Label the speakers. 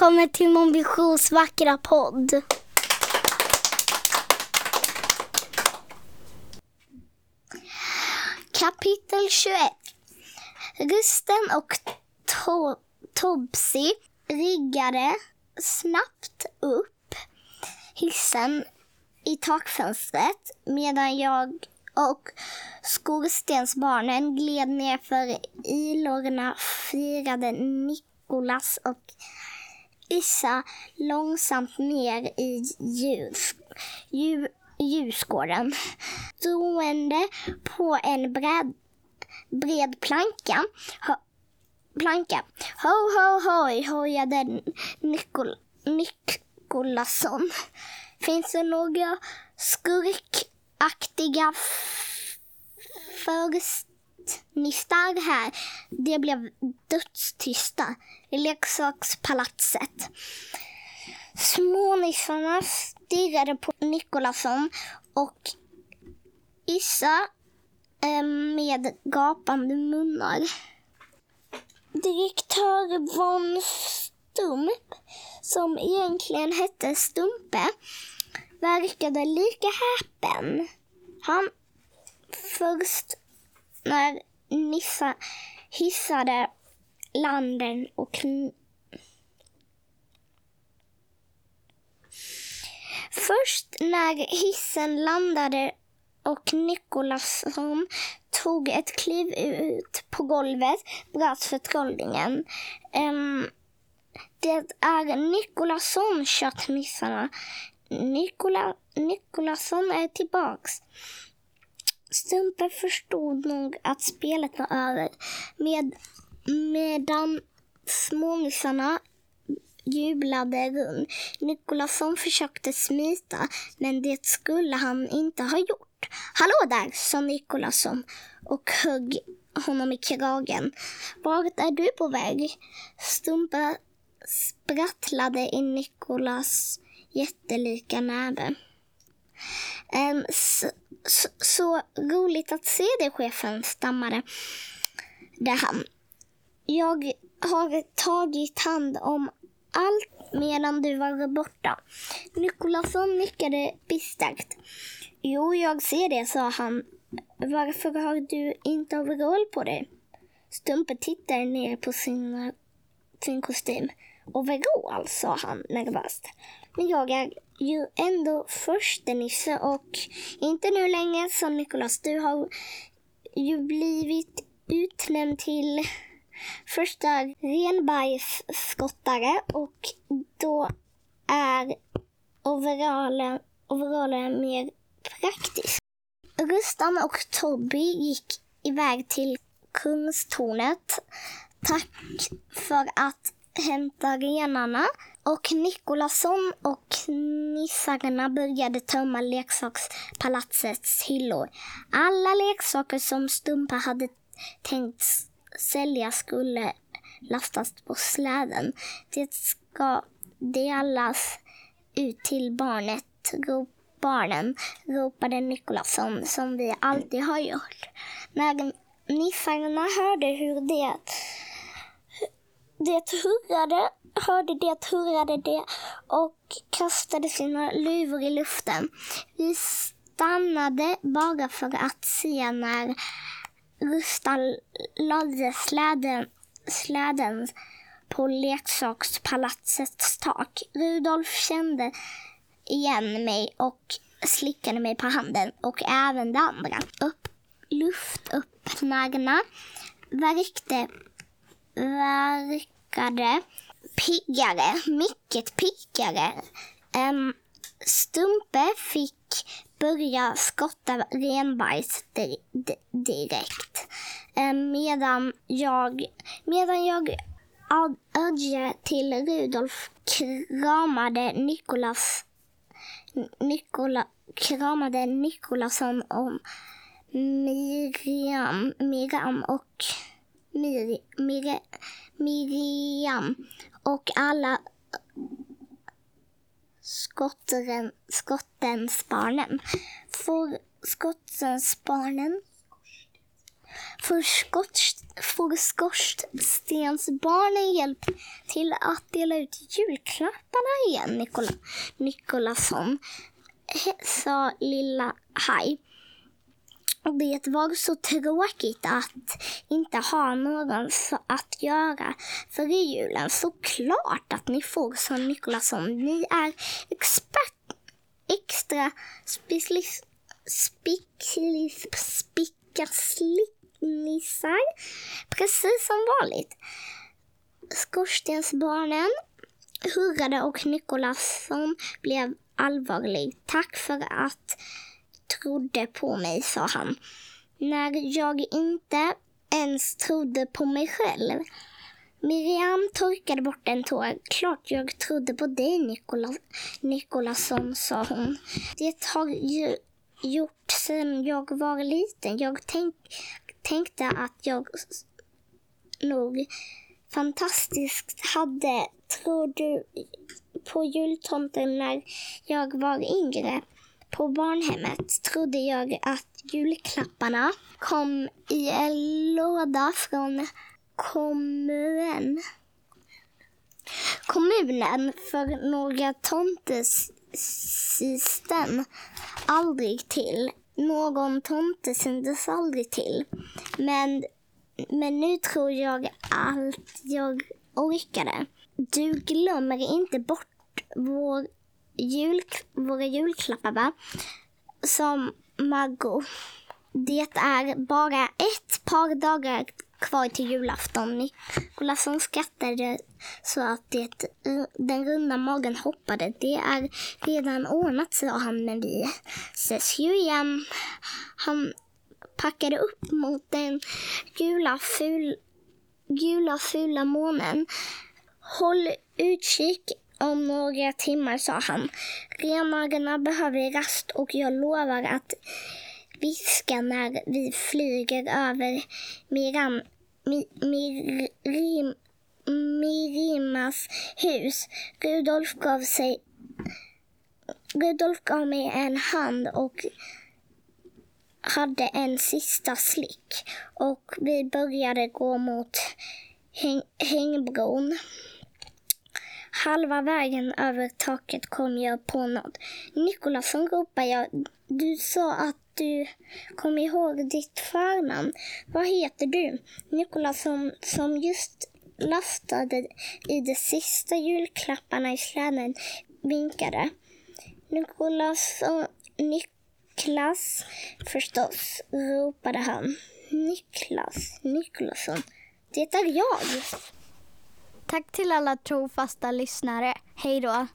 Speaker 1: välkommen till Mon Visions vackra podd. Kapitel 21 Rusten och to Tobsi riggade snabbt upp hissen i takfönstret medan jag och skorstensbarnen gled ner för ilorna firade Nikolas och Issa långsamt ner i ljus, ljus, ljusgården. Stående på en bred, bred planka, ho, planka. Ho, ho, hoj, hojade Nikol, Nikolasson. Finns det några skurkaktiga förstnistar här? Det blev dödstysta i leksakspalatset. Smånissarna stirrade på Nikolasson och Issa eh, med gapande munnar. Direktör von Stump, som egentligen hette Stumpe, verkade lika häpen. Han först när Nissa hissade landen och Först när hissen landade och Nikolasson tog ett kliv ut på golvet bröt förtrollningen. Um, det är Nikolasson, köttnissarna. Nikola, Nikolasson är tillbaks. Stumpen förstod nog att spelet var över. Med, medan småmissarna jublade runt. Nikolasson försökte smita, men det skulle han inte ha gjort. Hallå där, sa Nikolasson och högg honom i kragen. Vart är du på väg? Stumpen sprattlade i Nikolas jättelika näve. Um, så, så, så, roligt att se dig, chefen, stammade det han. Jag har tagit hand om allt medan du var borta. Nikolasson nickade bistert. Jo, jag ser det, sa han. Varför har du inte overall på dig? Stumpe tittade ner på sin, sin kostym. Overall, alltså, sa han nervöst. Men jag är ju ändå förstenisse och inte nu längre, som Nikolas. Du har ju blivit utnämnd till första renbajsskottare och då är overallen, overallen mer praktisk. Rustan och Tobby gick iväg till kungstornet. Tack för att hämta renarna. Och Nikolasson och nissarna började tömma leksakspalatsets hyllor. Alla leksaker som Stumpa hade tänkt sälja skulle lastas på släden. Det ska delas ut till barnet, barnen, ropade Nikolasson som vi alltid har gjort. När nissarna hörde hur det, det hurrade, hörde det hurrade det och kastade sina luvor i luften. Vi stannade bara för att se när Rustan lade släden, släden på leksakspalatsets tak. Rudolf kände igen mig och slickade mig på handen och även de andra. Upp, luftöppnarna verkte, verkade piggare, mycket piggare. Um, Stumpe fick börja skotta renbajs direkt. Um, medan jag, medan jag ödje till Rudolf kramade Nikolas Nikola, kramade Nikolasson om Miriam, Miriam och Mir, Mir, Miriam och alla skottren, skottens barnen. Får skottens barnen för skott, får skorstensbarnen hjälp till att dela ut julklapparna igen, Nikola, Nikolasson, sa lilla Haj. Det var så tråkigt att inte ha någon att göra för julen. Såklart att ni får, sa Nikolasson. Ni är expert, extra specialist, spickarslicknissar. Precis som vanligt. Skorstensbarnen hurrade och Nikolasson blev allvarlig. Tack för att trodde på mig, sa han. När jag inte ens trodde på mig själv. Miriam torkade bort en tår. Klart jag trodde på dig, Nikola, Nikolasson, sa hon. Det har ju gjort sedan jag var liten. Jag tänk, tänkte att jag nog fantastiskt hade tror du på jultomten när jag var yngre. På barnhemmet trodde jag att julklapparna kom i en låda från kommunen. kommunen för några tomtesisten aldrig till. Någon tomte syntes aldrig till. Men, men nu tror jag allt jag orkade. Du glömmer inte bort vår jul, våra julklappar va? Som Maggo. Det är bara ett par dagar kvar till julafton. Nikolasson skrattade så att det, den runda magen hoppade. Det är redan ordnat, sa han, men vi ses ju igen. Han packade upp mot den gula, ful, gula fula månen. Håll utkik om några timmar, sa han. Renarna behöver rast och jag lovar att viska när vi flyger över Miram, mi, Mirim, Mirimas hus. Rudolf gav sig Rudolf gav mig en hand och hade en sista slick och vi började gå mot häng, hängbron. Halva vägen över taket kom jag på något. Nikolasson ropade jag. Du sa att du kom ihåg ditt förnamn. Vad heter du? Nikolasson som just lastade i de sista julklapparna i släden vinkade. Nikolasson, Niklas förstås, ropade han. Niklas, Nikolasson. Det är jag.
Speaker 2: Tack till alla trofasta lyssnare. Hej då!